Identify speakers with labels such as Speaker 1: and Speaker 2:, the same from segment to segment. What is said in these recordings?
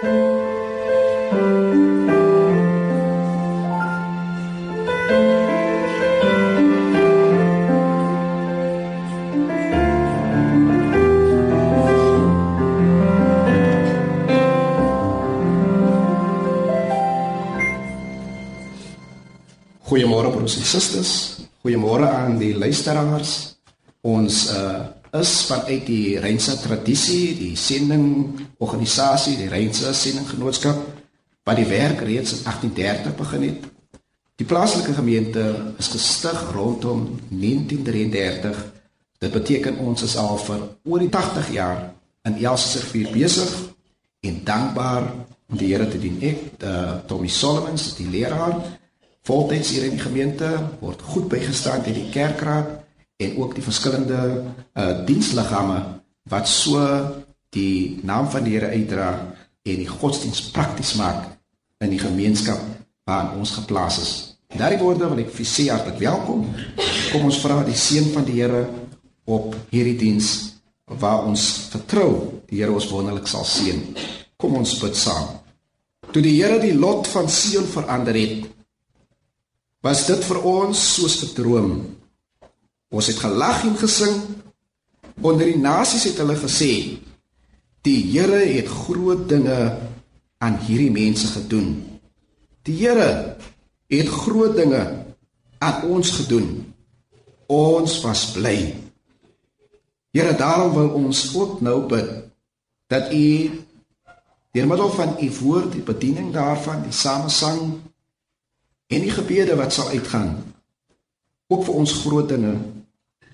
Speaker 1: Goeiemôre broers en susters. Goeiemôre aan die luisteraars. Ons uh is vanuit die Reinse tradisie, die sending organisasie, die Reinse sendinggenootskap wat die werk reeds in 1830 begin het. Die plaaslike gemeente is gestig rondom 1933. Dit beteken ons is al vir oor die 80 jaar in Elsiersrivier besig en dankbaar om die Here te dien. Ek, uh, Tommy Solomons, die leraar voltyds hier in die gemeente word goed bygestaan deur die kerkraad en ook die verskillende uh diensliggame wat so die naam van die Here uitdra en die godsdiens prakties maak in die gemeenskap waarin ons geplaas is. Daardie woorde wil ek vir sê hartlik welkom. Kom ons vra die seën van die Here op hierdie diens waar ons vertrou die Here ons wonderlik sal seën. Kom ons bid saam. Toe die Here die lot van Sion verander het, was dit vir ons soos 'n droom. Ons het gelag en gesing. Onder die nasies het hulle gesê: "Die Here het groot dinge aan hierdie mense gedoen." Die Here het groot dinge aan ons gedoen. Ons was bly. Here, daarom wil ons ook nou bid dat U deur middel van U woord, die bediening daarvan, die samesang en die gebede wat sal uitgaan ook vir ons groot dinge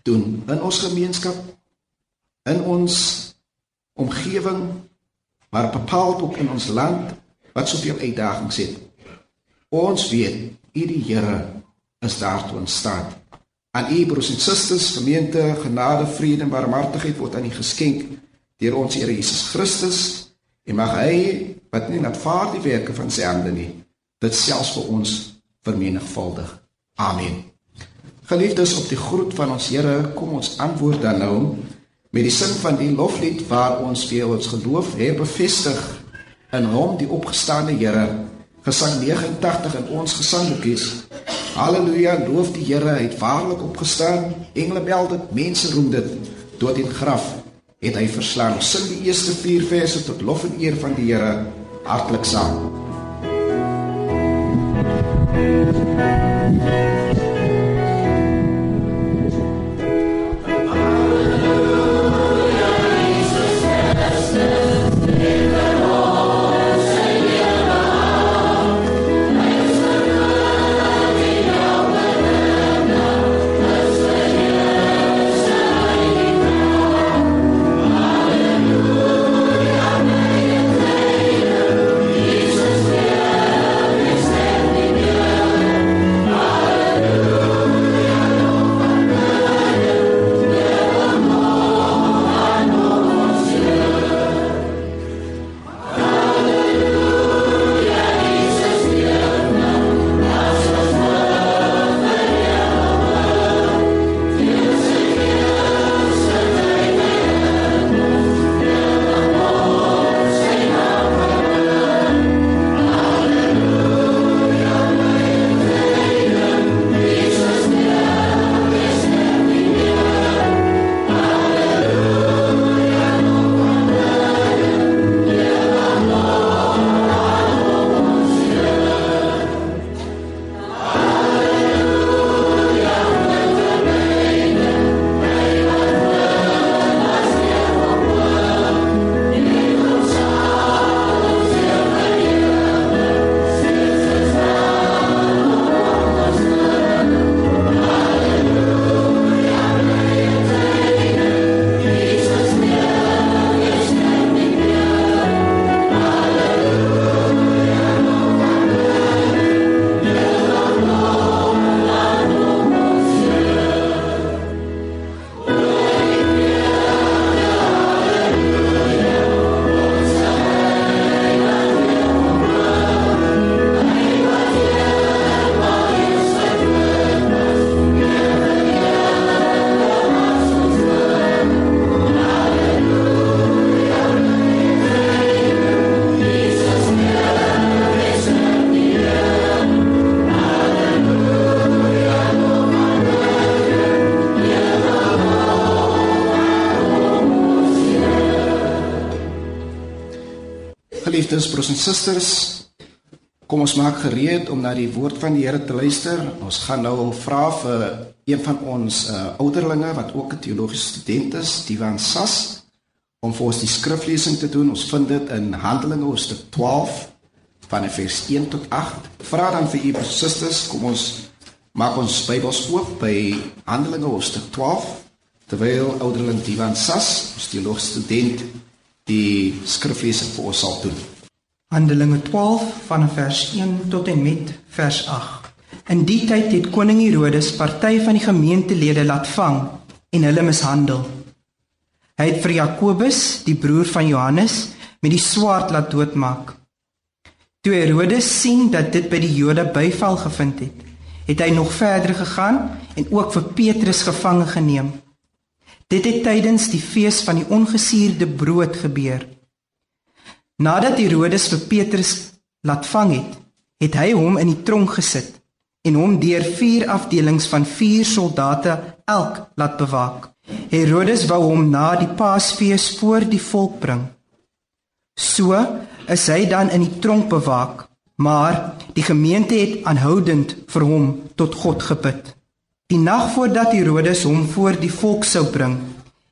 Speaker 1: doen in ons gemeenskap in ons omgewing maar bepaald ook in ons land wat soveel uitdagings het ons weet u die Here is daar toe in staat aan u broers en susters gemeente genade vrede en barmhartigheid word aan u geskenk deur ons Here Jesus Christus en mag hy wat nie net vaar die werke van sy hande nie dit selfs vir ons vermenigvuldig. Amen. Geliefdes op die groet van ons Here, kom ons antwoord dan nou met die sin van die loflied waar ons weer ons geloof herbevestig in hom die opgestane Here. Gesang 89 in ons gesangboekies. Halleluja, loof die Here, hy het waarlik opgestaan. Engele bel dit, mense roem dit. Dood en graf het hy verslaan. Ons sing die eerste 4 verse tot lof en eer van die Here hartlik saam. Thank you. Geliefdes broers en susters, kom ons maak gereed om na die woord van die Here te luister. Ons gaan nou vra vir een van ons uh, ouderlinge wat ook 'n teologiese student is, Divan Sas, om vir ons die skriflesing te doen. Ons vind dit in Handelinge hoofstuk 12 van vers 1 tot 8. Vra dan vir u broers en susters, kom ons maak ons Bybels oop by Handelinge hoofstuk 12 terwyl ouderling Divan Sas, ons teologiese student die skriflesing vir ons sal doen.
Speaker 2: Handelinge 12 van vers 1 tot en met vers 8. In die tyd het koning Herodes party van die gemeentelede laat vang en hulle mishandel. Hy het vir Jakobus, die broer van Johannes, met die swaard laat doodmaak. Toe Herodes sien dat dit by die Jode byval gevind het, het hy nog verder gegaan en ook vir Petrus gevange geneem. Dit het tydens die fees van die ongesuurde brood gebeur. Nadat Herodes vir Petrus laat vang het, het hy hom in die tronk gesit en hom deur vier afdelings van vier soldate elk laat bewaak. Herodes wou hom na die Paasfees voor die volk bring. So is hy dan in die tronk bewaak, maar die gemeente het aanhoudend vir hom tot God gebid. Die nag voordat Herodes hom voor die volk sou bring,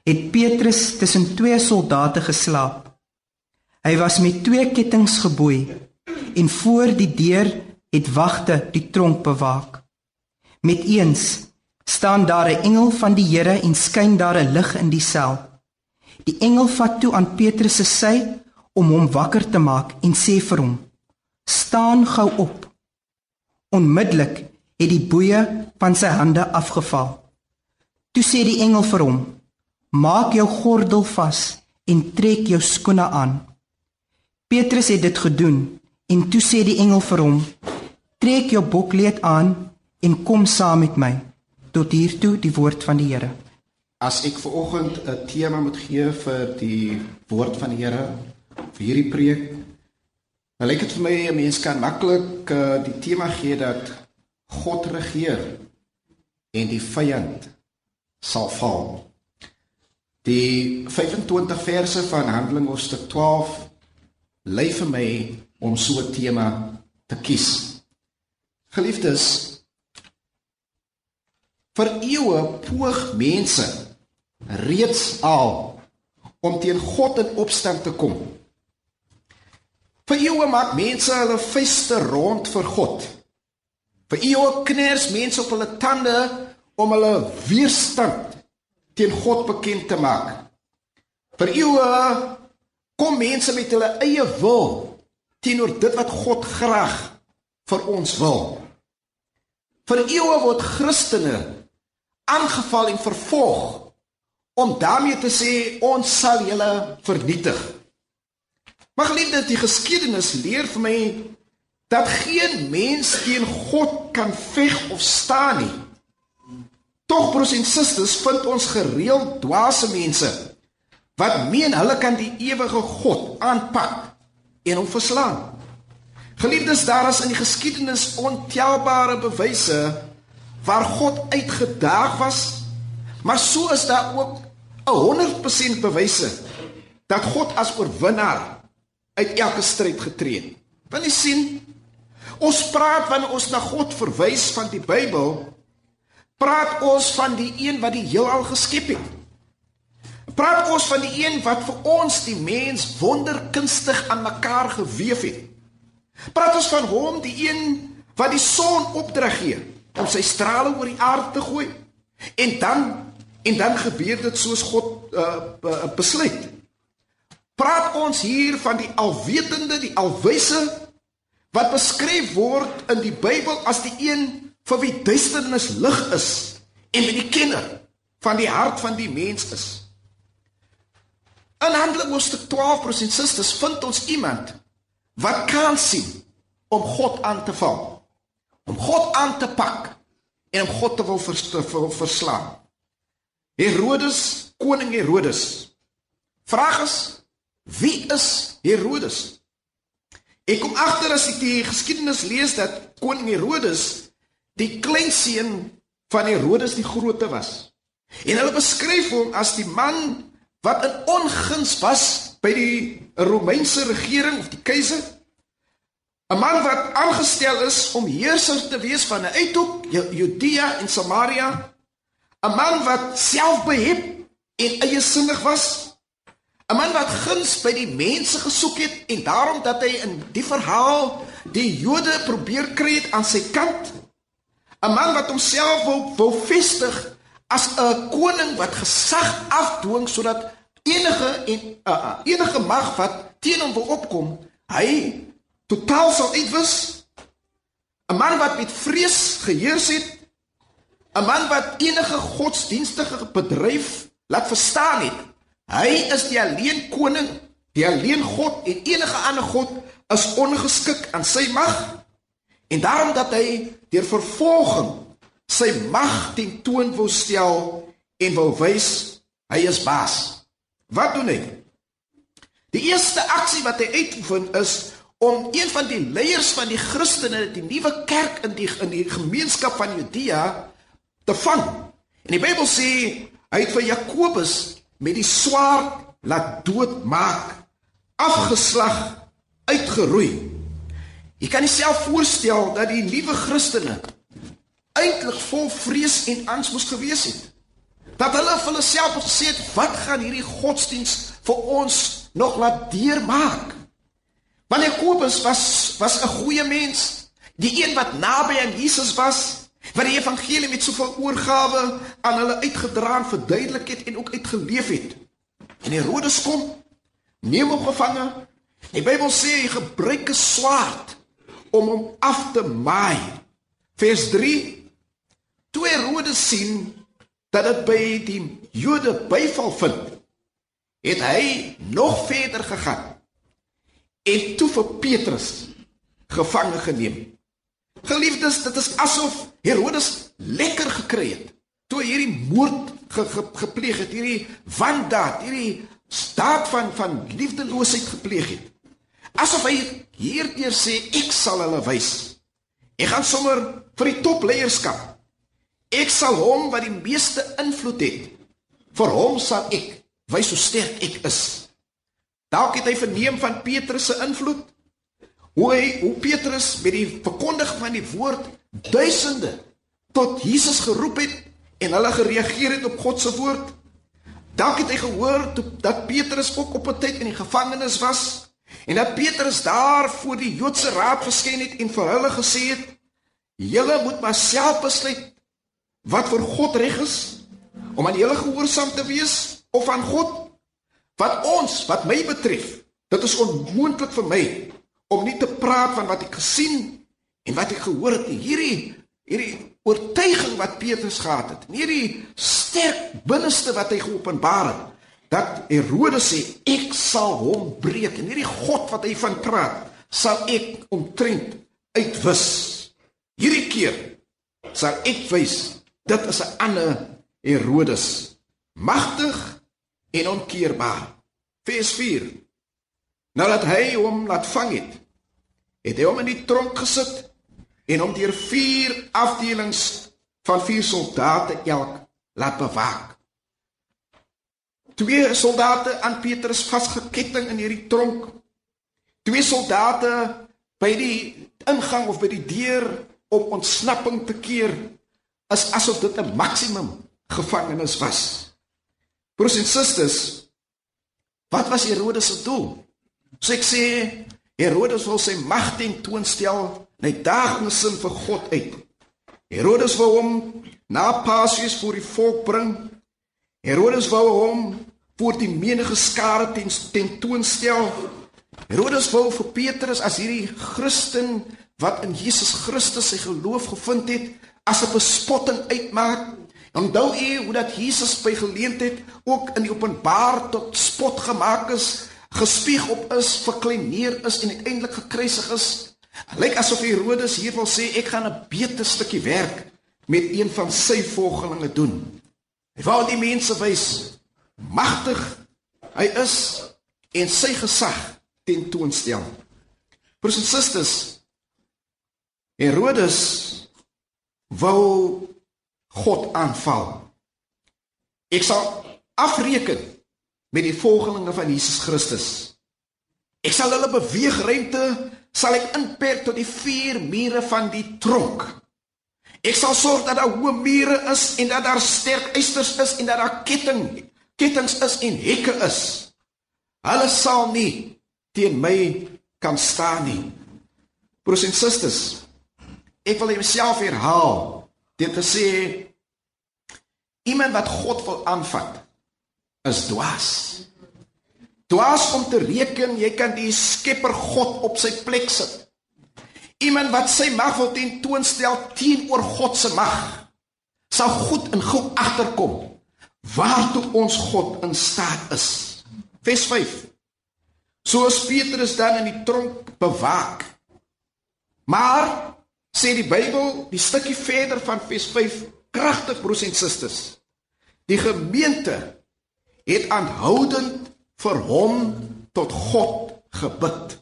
Speaker 2: het Petrus tussen twee soldate geslaap. Hy was met twee kettinge geboei en voor die deur het wagte die tronk bewaak. Met eens staan daar 'n engel van die Here en skyn daar 'n lig in die sel. Die engel vat toe aan Petrus se sy om hom wakker te maak en sê vir hom: "Staan gou op." Onmiddellik het die boeye van sy hande afgeval. Toe sê die engel vir hom: "Maak jou gordel vas en trek jou skoene aan." Petrus het dit gedoen en toe sê die engel vir hom: "Trek jou bokkleed aan en kom saam met my." Tot hier toe die woord van die Here.
Speaker 1: As ek vanoggend 'n tema moet gee vir die woord van die Here vir hierdie preek, dan lyk dit vir my 'n mens kan maklik uh, die tema gee dat God regeer en die vyand sal val. Die 25 verse van Handelinge hoofstuk 12 lei vir my om so 'n tema te kies. Geliefdes, vir eeue poog mense reeds al om teen God in opstand te kom. Vir eeue maak mense hulle vuiste rond vir God. Vir eeue kners mense op hulle tande om hulle weerstand teen God bekend te maak. Vir eeue kom mense met hulle eie wil teenoor dit wat God graag vir ons wil. Vir eeue word Christene aangeval en vervolg om daarmee te sê ons sal julle vernietig. Maar geliefde, die geskiedenis leer vir my dat geen mens teen God kan veg of staan nie. Tog broers en susters vind ons gereeld dwaase mense wat meen hulle kan die ewige God aanpak en hom verslaan. Geliefdes, daar is in die geskiedenis ontelbare bewyse waar God uitgedaag was, maar so is daar ook 'n 100% bewyse dat God as oorwinnaar uit elke stryd getree het. Wil jy sien Ons praat wanneer ons na God verwys van die Bybel, praat ons van die een wat die heelal geskep het. Praat ons van die een wat vir ons die mens wonderkunstig aan mekaar gewewe het. Praat ons van hom, die een wat die son opdrag gee om sy strale oor die aarde te gooi. En dan en dan gebeur dit soos God uh, besluit. Praat ons hier van die alwetende, die alwyse wat beskryf word in die Bybel as die een vir wie duisternis lig is en wie die kenner van die hart van die mens is. In Handelinge hoofstuk 12 prosent sisters vind ons iemand wat kan sien om God aan te val, om God aan te pak en om God te wil vers, te wil verslaan. Herodes, koning Herodes. Vraag is, wie is Herodes? Ek kom agter as ek die geskiedenis lees dat koning Herodes die kleinseun van Herodes die Grote was. En hulle beskryf hom as die man wat in onguns was by die Romeinse regering of die keiser 'n man wat aangestel is om heerser te wees van 'n uithoek Judea en Samaria. 'n man wat selfbehep en eiesinnig was. 'n man wat guns by die mense gesoek het en daarom dat hy in die verhaal die Jode probeer kry het aan sy kant. 'n man wat homself wou wou vestig as 'n koning wat gesag afdwing sodat enige en uh, uh, enige mag wat teen hom wil opkom hy totaal sal uitwis 'n man wat met vrees geheers het 'n man wat enige godsdienstige bedryf laat verstaan het Hy is die alleen koning, die alleen God en enige ander god is ongeskik aan sy mag. En daarom dat hy deur vervolging sy mag teen toon wou stel en wou wys hy is baas. Wat doen hy? Die eerste aksie wat hy uitoefen is om een van die leiers van die Christene, die nuwe kerk in die in die gemeenskap van Judea te vang. En die Bybel sê hy het vir Jakobus met die swaard laat doodmaak, afgeslag, uitgeroei. Jy kan jouself voorstel dat die nuwe Christene eintlik vol vrees en angs moes gewees het. Dat hulle vir hulle self gesê het, "Wat gaan hierdie godsdiens vir ons nog laat deurmaak?" Want Jakobus was was 'n goeie mens, die een wat naby aan Jesus was, wat die evangelie met soveel oorgawe aan hulle uitgedra en verduidelik het en ook uitgeleef het. En Herodes kom, neem hom gevange. Die Bybel sê hy gebruik 'n swaard om hom af te maai. Vers 3: Toe Herodes sien dat dit by die Jode byval vind, het hy nog verder gegaan en toe vir Petrus gevange geneem. Geliefdes, dit is asof Herodes lekker gekry het toe hierdie moord ge, ge, gepleeg het, hierdie wandaad, hierdie staat van van liefdeloosheid gepleeg het. Asof hy hierdeur sê ek sal hulle wys. Ek gaan sommer vir die topleierskap. Ek sal hom wat die meeste invloed het, vir hom sal ek wys hoe sterk ek is. Dalk het hy verneem van Petrus se invloed hoe hy hoe Petrus met die verkondiging van die woord duisende tot Jesus geroep het en hulle gereageer het op God se woord. Dalk het hy gehoor toe, dat Petrus ook op 'n tyd in die gevangenis was en dat Petrus daar voor die Joodse raad verskyn het en vir hulle gesê het: "Julle moet maar self besluit wat vir God reg is om aan julle gehoorsaam te wees of aan God. Wat ons, wat my betref, dit is onmoontlik vir my om nie te praat van wat ek gesien en wat ek gehoor het nie. Hierdie hierdie oortuiging wat Petrus gehad het, hierdie sterk binneste wat hy geopenbaar het, dat Herodes sê ek sal hom breek en hierdie God wat hy van praat, sal ek omtrent uitwis. Hierdie keer sal ek wys dit is 'n ander Herodes, magtig en onkeerbaar. Vers 4 Nadat hy hom laat vang het, het hy hom in die tronk gesit en hom deur vier afdelings van vier soldate elk laat bewaak. Twee soldate aan Petrus vasgeketting in hierdie tronk. Twee soldate by die ingang of by die deur om ontsnapping te keer is asof dit 'n maksimum gevangenis was. Broers en susters, wat was Herodes se doel? So ek sê Herodes wil sy mag ten toon stel, hy daag in sin vir God uit. Herodes wou hom na Pasies voor die volk bring. Herodes wou hom voor die menige skare ten, ten toon stel. Herodes wou vir Petrus as hierdie Christen wat in Jesus Christus sy geloof gevind het, as 'n bespotting uitmaak. Onthou u hoe dat Jesus by geleentheid ook in die openbaar tot spot gemaak is gespieg op is, verkleineer is en uiteindelik gekruisig is. Lyk asof Herodes hier wil sê ek gaan 'n beter stukkie werk met een van sy volgelinge doen. Hy wou die mense wys magtig hy is en sy gesag tentoonstel. Broers en susters, Herodes wou God aanval. Ek sal afreken met die volgelinge van Jesus Christus. Ek sal hulle beweegruimte sal ek inperk tot die vier mure van die tronk. Ek sal sorg dat daar hoë mure is en dat daar sterk eisters is en dat daar ketting kettings is en hekke is. Hulle sal nie teen my kan staan nie. Broers en susters, ek wil myself herhaal deur te sê iemand wat God wil aanvat is dwaas. Dwaas om te reken jy kan die Skepper God op sy plek sit. Iemand wat sy mag wil tentoonstel teenoor God se mag sal goed en gou agterkom waartoe ons God in staat is. Vers 5. Soos Petrus dan in die tronk bewaak. Maar sê die Bybel, die stukkie verder van vers 5, kragtig broers en susters. Die gemeente het aanhoudend vir hom tot God gebid.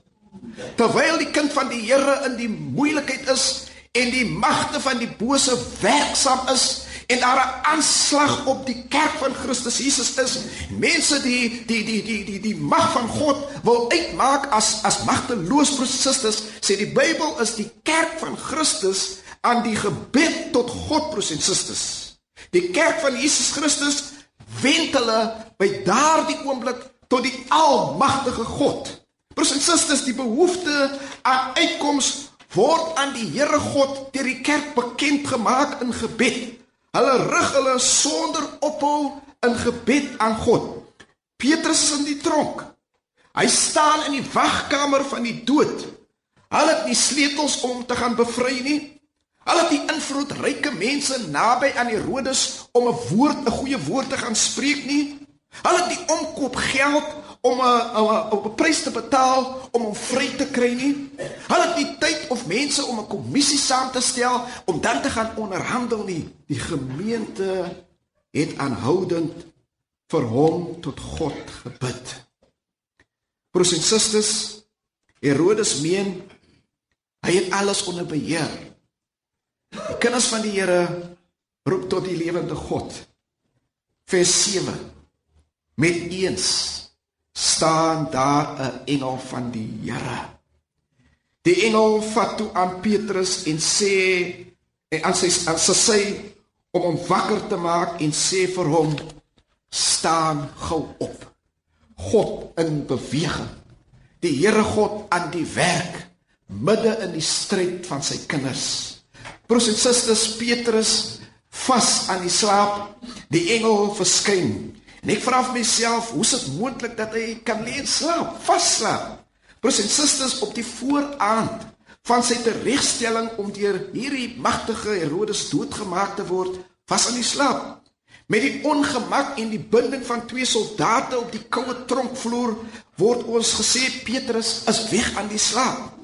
Speaker 1: Terwyl die kind van die Here in die moeilikheid is en die magte van die bose werksaam is en daar 'n aanslag op die kerk van Christus Jesus is, mense die die die die die die mag van God wil uitmaak as as magteloos prosesses, sê die Bybel is die kerk van Christus aan die gebed tot God prosesses. Die kerk van Jesus Christus wend hulle by daardie oomblik tot die almagtige God. Broers en susters, die behoefte aan uitkoms word aan die Here God deur die kerk bekend gemaak in gebed. Hulle rig hulle sonder ophou in gebed aan God. Petrus is in die tronk. Hy staan in die wagkamer van die dood. Hulle het nie sleutels om te gaan bevry nie. Hulle het die invloedryke mense naby aan Herodes om 'n woord, 'n goeie woord te gaan spreek nie. Hulle het die omkoop geld om 'n 'n 'n prys te betaal om hom vry te kry nie. Hulle het nie tyd of mense om 'n kommissie saam te stel om dan te gaan onderhandel nie. Die gemeente het aanhoudend vir hom tot God gebid. Broers en susters, Herodes meen hy het alles onder beheer. Die kinders van die Here roep tot die lewende God. Vers 7. Met eens staan daar 'n engel van die Here. Die engel vat toe aan Petrus en sê en aan sy aan sy sê om hom wakker te maak en sê vir hom staan gou op. God in beweging. Die Here God aan die werk midde in die stryd van sy kinders. Broers en susters, Petrus vas aan die slaap, die engel verskyn. En ek vra vir myself, hoe is dit moontlik dat hy kan lê en slaap, vasslaap? Broers en susters, op die vooraand van sy teregstelling om deur hierdie magtige Herodes doodgemaak te word, was aan die slaap. Met die ongemak en die binding van twee soldate op die koue tronkvloer word ons gesê Petrus is weg aan die slaap.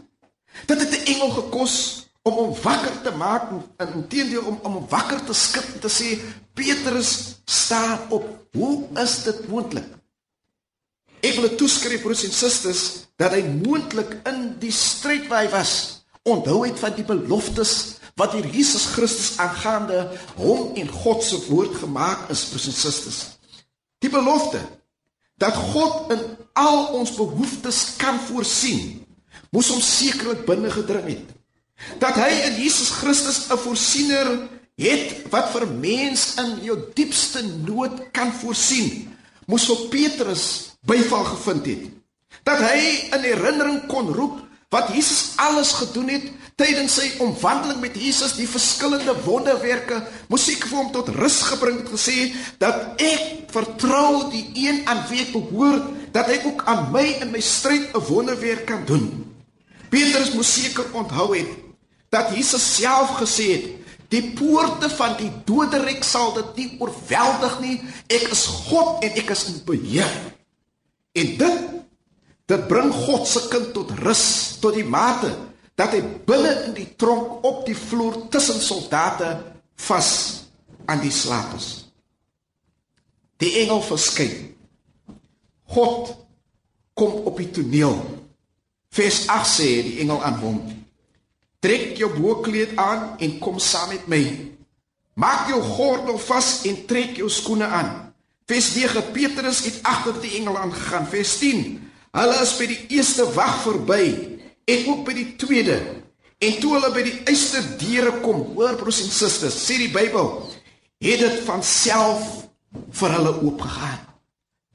Speaker 1: Dit het 'n engel gekos om hom wakker te maak en inteendeel om om wakker te skud en te sê Petrus staan op. Hoe is dit moontlik? Ek wil toeskryf broers en susters dat hy moontlik in die stryd waar hy was onthou het van die beloftes wat hier Jesus Christus aangaande hom en God se woord gemaak is broers en susters. Die belofte dat God in al ons behoeftes kan voorsien moes hom sekerlik binne gedring het dat hy in Jesus Christus 'n voorsiener het wat vir mens in jou diepste nood kan voorsien, moes vir Petrus byval gevind het. Dat hy in herinnering kon roep wat Jesus alles gedoen het tydens sy omwandeling met Jesus, die verskillende wonderwerke, moes ek vir hom tot rus gebring het gesê dat ek vertrou die een aan wie ek behoort, dat hy ook aan my in my stryd 'n wonderwerk kan doen. Petrus moes seker onthou het dat Jesus self gesê het die poorte van die doderyk sal dit nie oorweldig nie. Ek is God en ek is in beheer. En dit dit bring God se kind tot rus tot die mate dat hy binne in die tronk op die vloer tussen soldate vas aan die slaap is. Die engel verskyn. God kom op die toneel. Vers 8 sê die engel aan hom Trek jou bokkleed aan en kom saam met my. Maak jou gordel vas en trek jou skoene aan. Vers 9: Petrus het agter die engel aangegaan. Vers 10: Hulle is by die eerste wag verby en ook by die tweede. En toe hulle by die eerste deure kom, hoor broers en susters, sê die Bybel, het dit van self vir hulle oopgegaan.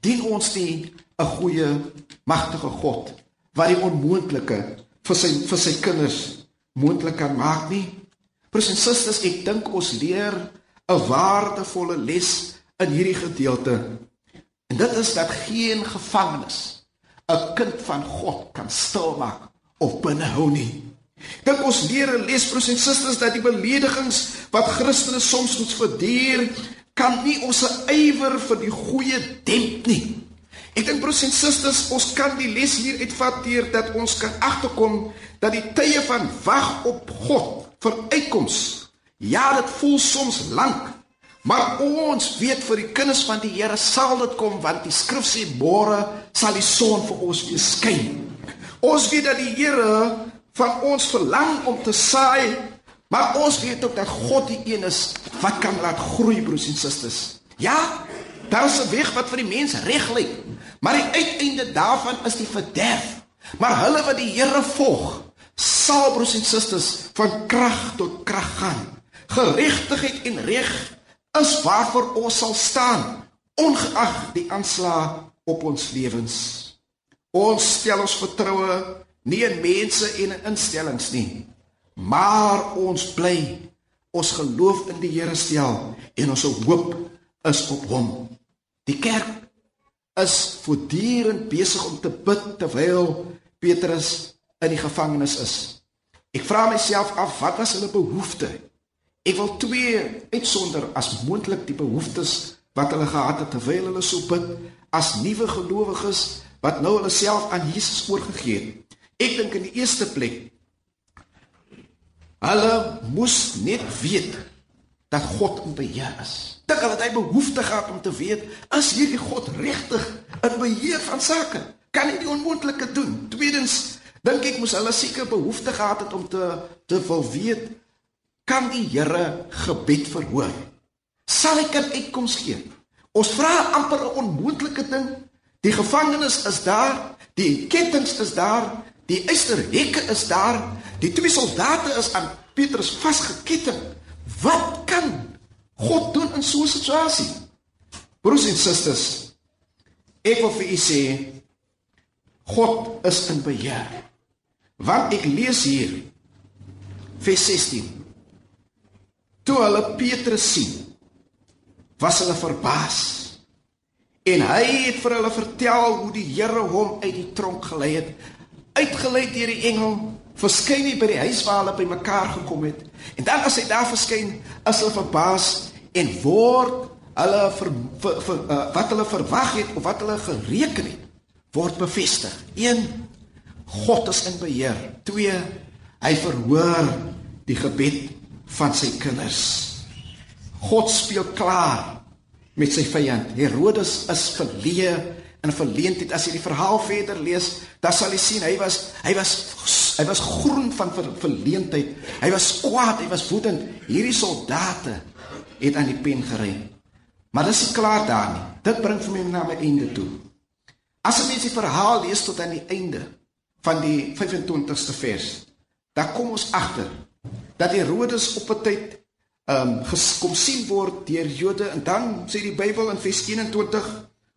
Speaker 1: Dien ons nie 'n goeie magtige God wat die onmoontlike vir sy vir sy kinders moontlik kan maak nie? Broers en susters, ek dink ons leer 'n waardevolle les in hierdie gedeelte. En dit is dat geen gevangenes 'n kind van God kan stilmaak of binnehou nie. Dink ons leer 'n les broers en susters dat die beledigings wat Christene soms moet verduur kan nie ons ywer vir die goeie demp nie. Ek dink broers en susters, ons kan die les hier uitvat deur dat ons kan agterkom dat die tye van wag op God vir uitkoms ja, dit voel soms lank, maar ons weet vir die kinders van die Here sal dit kom want die skrif sê môre sal die son vir ons weer skyn. Ons weet dat die Here van ons verlang om te saai Maar ons weet ook dat God die een is wat kan laat groei broers en susters. Ja, daar is 'n weg wat vir die mens reg lyk, maar die uiteinde daarvan is die verderf. Maar hulle wat die Here volg, sal broers en susters van krag tot krag gaan. Geregtigheid en reg is waarvoor ons sal staan, ongeag die aanslag op ons lewens. Ons stel ons vertroue nie in mense en in instellings nie, Maar ons bly ons geloof in die Here stel en ons hoop is op hom. Die kerk is voortdurend besig om te bid terwyl Petrus in die gevangenis is. Ek vra myself af wat was hulle behoefte? Ek wil twee uitsonder as moontlik die behoeftes wat hulle gehad het terwyl hulle so bid as nuwe gelowiges wat nou hulle self aan Jesus oorgegee het. Ek dink in die eerste plek Hulle moes net weet dat God in beheer is. Dink hulle het hy behoefte gehad om te weet is hierdie God regtig in beheer van sake? Kan hy die onmoontlike doen? Tweedens, dink ek moes hulle seker behoefte gehad het om te te wil weet kan die Here gebed verhoor? Sal hy kan uitkoms gee? Ons vra amper 'n onmoontlike ding. Die gevangenes is daar, die kettinge is daar, die eysterhekke is daar, Die twee soldate is aan Petrus vasgeketting. Wat kan God doen in so 'n situasie? Broers en susters, ek wil vir u sê God is in beheer. Want ek lees hier vers 16. Toe hulle Petrus sien, was hulle verbaas. En hy het vir hulle vertel hoe die Here hom uit die tronk gelei het, uitgelei deur die engel verskyn hy by die huis waar hulle bymekaar gekom het. En dan as hy daar verskyn, is hulle verbaas en word hulle ver, ver, ver, uh, wat hulle verwag het of wat hulle gereken het, word bevestig. 1 God is in beheer. 2 hy verhoor die gebed van sy kinders. God speel klaar met sy vyand. Herodes is verleë in verleentheid. As jy die verhaal verder lees, dan sal jy sien hy was hy was hy was groen van ver, verleentheid. Hy was kwaad, hy was woedend. Hierdie soldate het aan die pen gery. Maar dis nie klaar daar nie. Dit bring vir my na my einde toe. As jy die verhaal lees tot aan die einde van die 25ste vers, dan kom ons agter dat Herodes op 'n tyd ehm um, kom sien word deur Jode en dan sê die Bybel in vers 21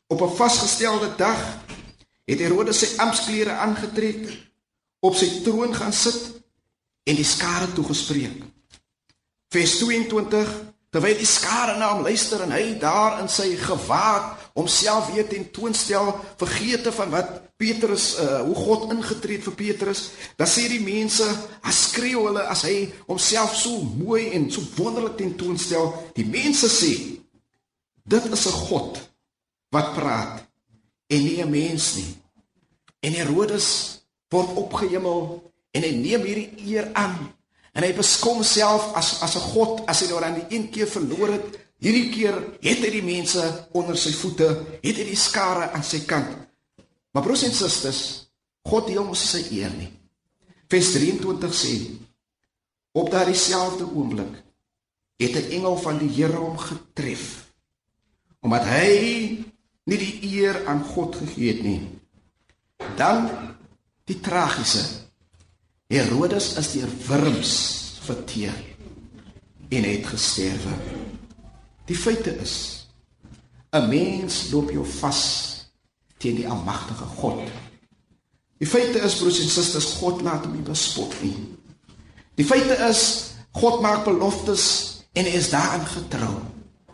Speaker 1: Op 'n vasgestelde dag het Herodes sy amptklere aangetrek, op sy troon gaan sit en die skare toegespreek. Vers 22 Terwyl die skare na hom luister en hy daar in sy gewaad homself weer tentoonstel, vergeete van wat Petrus uh, hoe God ingetree het vir Petrus, dan sê die mense, as skreeu hulle as hy homself so mooi en so wonderlik tentoonstel, die mense sê, dit is 'n God wat praat en nie 'n mens nie. En Herodes word opgehemel en hy neem hierdie eer aan en hy beskom self as as 'n god as hy nou aan die een keer verloor het. Hierdie keer het hy die mense onder sy voete, het hy die skare aan sy kant. Maar broers en susters, God deel mos sy eer nie. Vers 23 sê: Op daardie selfde oomblik het 'n engel van die Here hom getref omdat hy nie die eer aan God gegee het nie. Dan die tragiese. Herodes is deur wurms verteer en het gesterwe. Die feite is 'n mens loop jou vas teen die almagtige God. Die feite is broers en susters, God laat hom nie bespot nie. Die feite is God maak beloftes en hy is daarin getrou.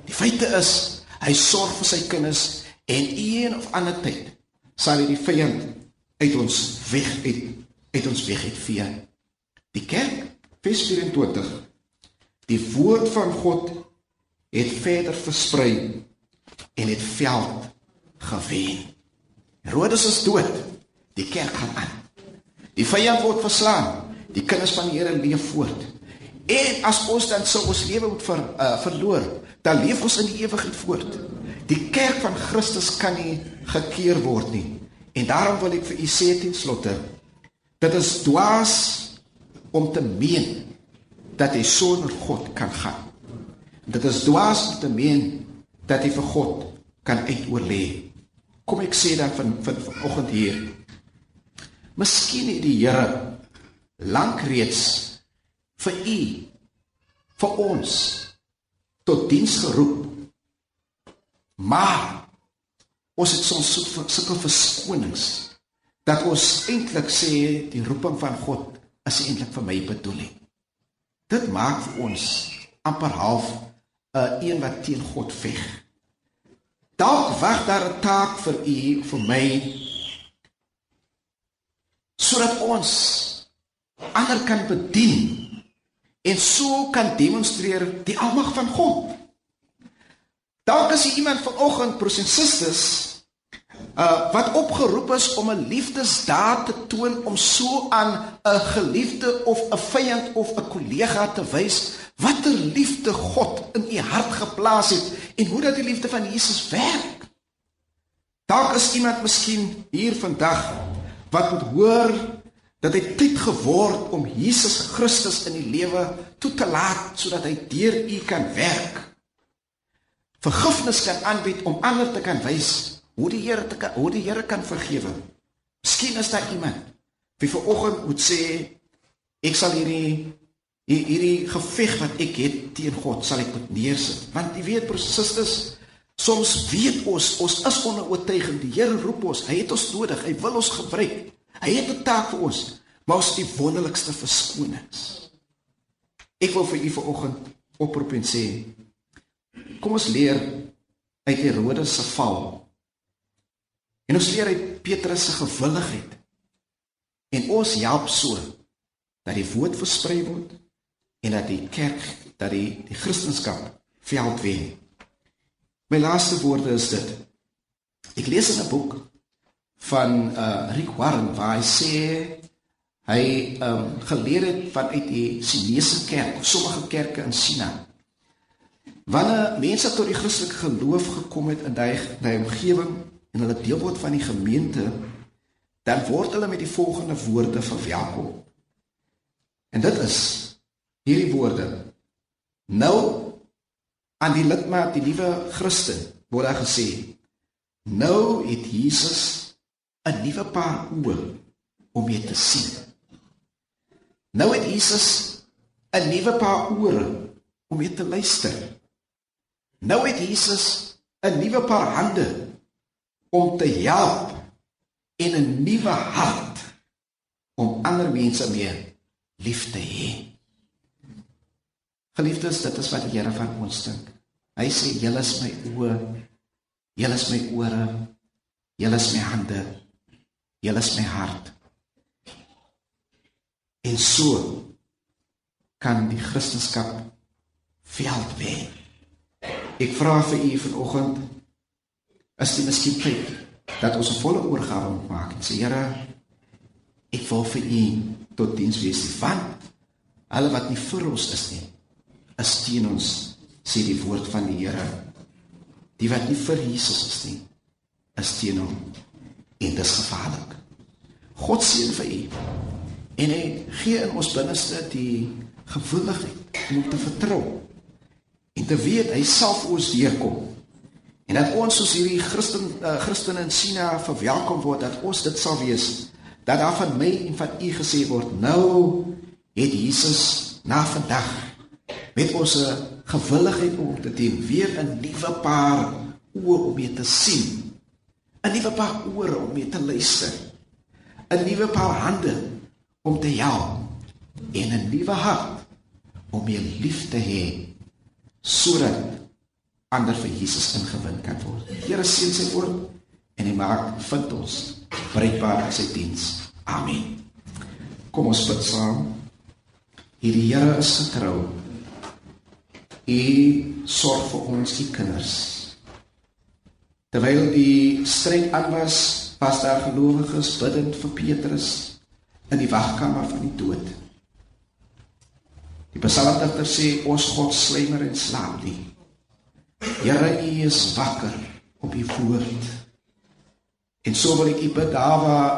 Speaker 1: Die feite is hy sorg vir sy kinders en een of ander tyd sal hy die vyand uit ons weg uit, uit ons weg uitvee. Die kerk vers 24 Die woord van God het verder versprei en het veld gewen. Herodes is dood. Die kerk gaan aan. Die vyand word verslaan. Die kinders van die Here leef voort. En as ons dan sou ons lewe moet ver, uh, verloor, dan leef ons in die ewigheid voort. Die kerk van Christus kan nie gekeer word nie. En daarom wil ek vir u sê ten slotte, dit is dwaas om te meen dat jy sonder God kan gaan. Dit is dwaas om te meen dat jy vir God kan uitoorlê. Kom ek sê dan van van vanoggend hier. Miskien het die Here lank reeds vir u vir ons tot diens geroep. Maar ons het soms sulke verskonings dat ons eintlik sê die roeping van God is eintlik vir my bedoeling. Dit maak vir ons amper half 'n uh, een wat teen God veg. Dalk wag daar 'n taak vir u vir my sodat ons ander kan bedien en so kan demonstreer die almag van God. Dalk is iemand vanoggend prosensistes uh wat opgeroep is om 'n liefdesdaad te toon om so aan 'n geliefde of 'n vyand of 'n kollega te wys watter liefde God in u hart geplaas het en hoe dat die liefde van Jesus werk. Dalk is iemand miskien hier vandag wat moet hoor dat hy tyd geword om Jesus Christus in die lewe toe te laat sodat hy deur u kan werk. Vergifnis kan aanbied om ander te kan wys hoe die Here te kan hoe die Here kan vergewe. Miskien is daar iemand wie ver oggend moet sê ek sal hierdie hierdie geveg wat ek het teen God sal ek moet neersit. Want jy weet prosisters soms weet ons ons is onder oortuiging die Here roep ons. Hy het ons nodig. Hy wil ons gebruik. Hy het 'n taak vir ons, maar ons die wonderlikste verskonings. Ek wil vir u vanoggend oproep en sê kom ons leer uit Herodes se val. En ons leer uit Petrus se gewilligheid. En ons help so dat die woord versprei word en dat die kerk, dat die die Christendom veld wen. My laaste woorde is dit. Ek lees in 'n boek van uh Rick Warren waar hy sê hy um geleer het vanuit die Chinese kerk, sommige kerke in China. Wanneer mense tot die Christelike geloof gekom het in daai daai omgewing en hulle deel word van die gemeente, dan word hulle met die volgende woorde verwelkom. En dit is hierdie woorde. Nou aan die lidmaat, die liewe Christen, word daar gesê: Nou het Jesus 'n nuwe paar oë om jy te sien. Nou het Jesus 'n nuwe paar ore om jy te luister. Nou het Jesus 'n nuwe paar hande om te help en 'n nuwe hart om ander mense mee lief te hê. Geliefdes, dit is wat die Here van ons dink. Hy sê: "Julle is my oë, julle is my ore, julle is my hande." Julle is my hart. En so kan die Christendom veld wen. Ek vra vir u vanoggend is dit miskien tyd dat ons 'n volle oorgawe maak en sê Here ek wil vir u tot diens wees van alle wat nie vir ons is nie is teen ons sê die woord van die Here die wat nie vir Jesus is nie is teen hom en dis gevaarlik. God seën vir u. En hy gee in ons binneste die gewilligheid om te vertrou en te weet hy sal vir ons deurkom En dat ons soos hierdie Christen uh, Christene in China verwelkom word dat ons dit sal wees. Dat daar van my en van u gesê word, nou het Jesus na vandag met ons gewilligheid om te dien weer 'n nuwe paar oë om mee te sien. 'n Nuwe paar ore om mee te luister. 'n Nuwe paar hande om te help en 'n nuwe hart om jou lief te hê sodat ander vir Jesus ingewin kan word. Here seën sy woord en hy maak vind ons bereikbaar in sy diens. Amen. Kom ons bid saam. Hierdie Here is getrou. U sorg vir ons die kinders. Terwyl die stryd aan was, was daar gelowiges bidend vir Petrus in die wagkamer van die dood. Die psalmdigter sê ons God slymer en slaap nie. Here, U is wakker op U woord. En so wil ek U bid daar waar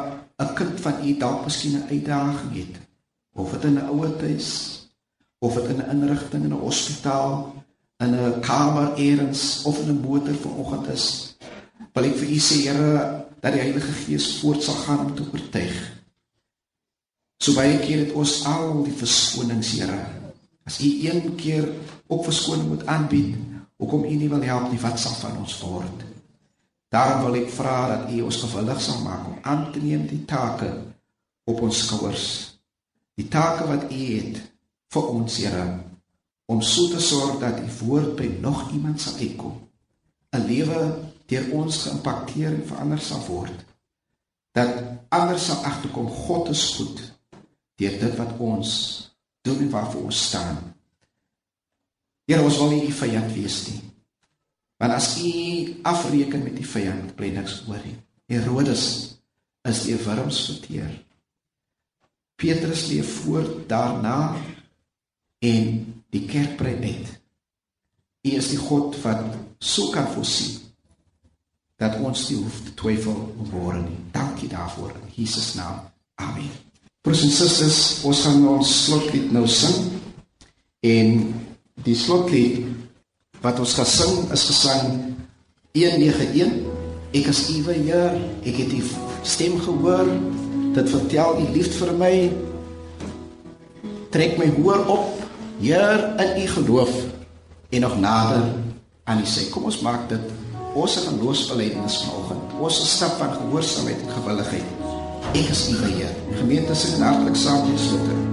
Speaker 1: 'n kind van U dalk miskien 'n uitdaging het, of dit in 'n ouer huis, of dit in 'n inrigting in 'n hospitaal, in 'n kamer eers of in 'n motor vanoggend is, wil ek vir U sê, Here, dat die Heilige Gees voort sal gaan om te oortuig. So baie keer het ons al die verskonings, Here. As U een keer op verskoning moet aanbied, Hoekom U nie wil help nie, wat sal van ons word? Daarom wil ek vra dat U ons gewillig sal maak om aan te neem die take op ons skouers. Die take wat U het vir ons, Here, om so te sorg dat U woord by nog iemand sal uitkom. 'n Lewe deur ons geïmpakteer en verander sal word. Dat ander sal agterkom God is goed deur dit wat ons doen en waarvoor ons staan. Here, ons wil nie u vyand wees nie. Want as u afreken met die vyand, bly niks oor nie. Herodes is die wurms verteer. Petrus leef voort daarna en die kerk brei uit. U is die God wat so kan voorsien dat ons nie hoef te twyfel môre nie. Dankie daarvoor in Jesus naam. Amen. Broers en susters, ons gaan ons slotlied nou sing en Die slotlied wat ons gesing is gesang 191 Ek is uwe Heer, ek het u stem gehoor. Dit vertel u liefde vir my. Trek my hoor op, Heer, in u geloof en nog nader aan u sy. Kom ons maak dit ons geloofsbelijdenis vanoggend. Ons stap van gehoorsaamheid en gewilligheid. Ek is uwe Heer. Gemeente sing hartlik saam die slotlied.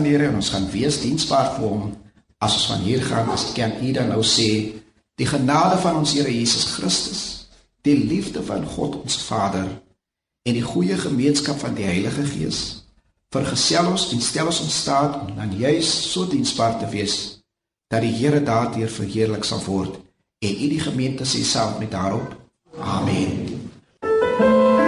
Speaker 1: Van die Here en ons gaan wees diensbaar vir hom as ons van hier gaan as kan u dan nou sê die genade van ons Here Jesus Christus die liefde van God ons Vader en die goeie gemeenskap van die Heilige Gees vergesel ons en stel ons in staat om dan juis so diensbaar te wees dat die Here daardeur verheerlik sal word en u die gemeente sê saam met daarop amen, amen.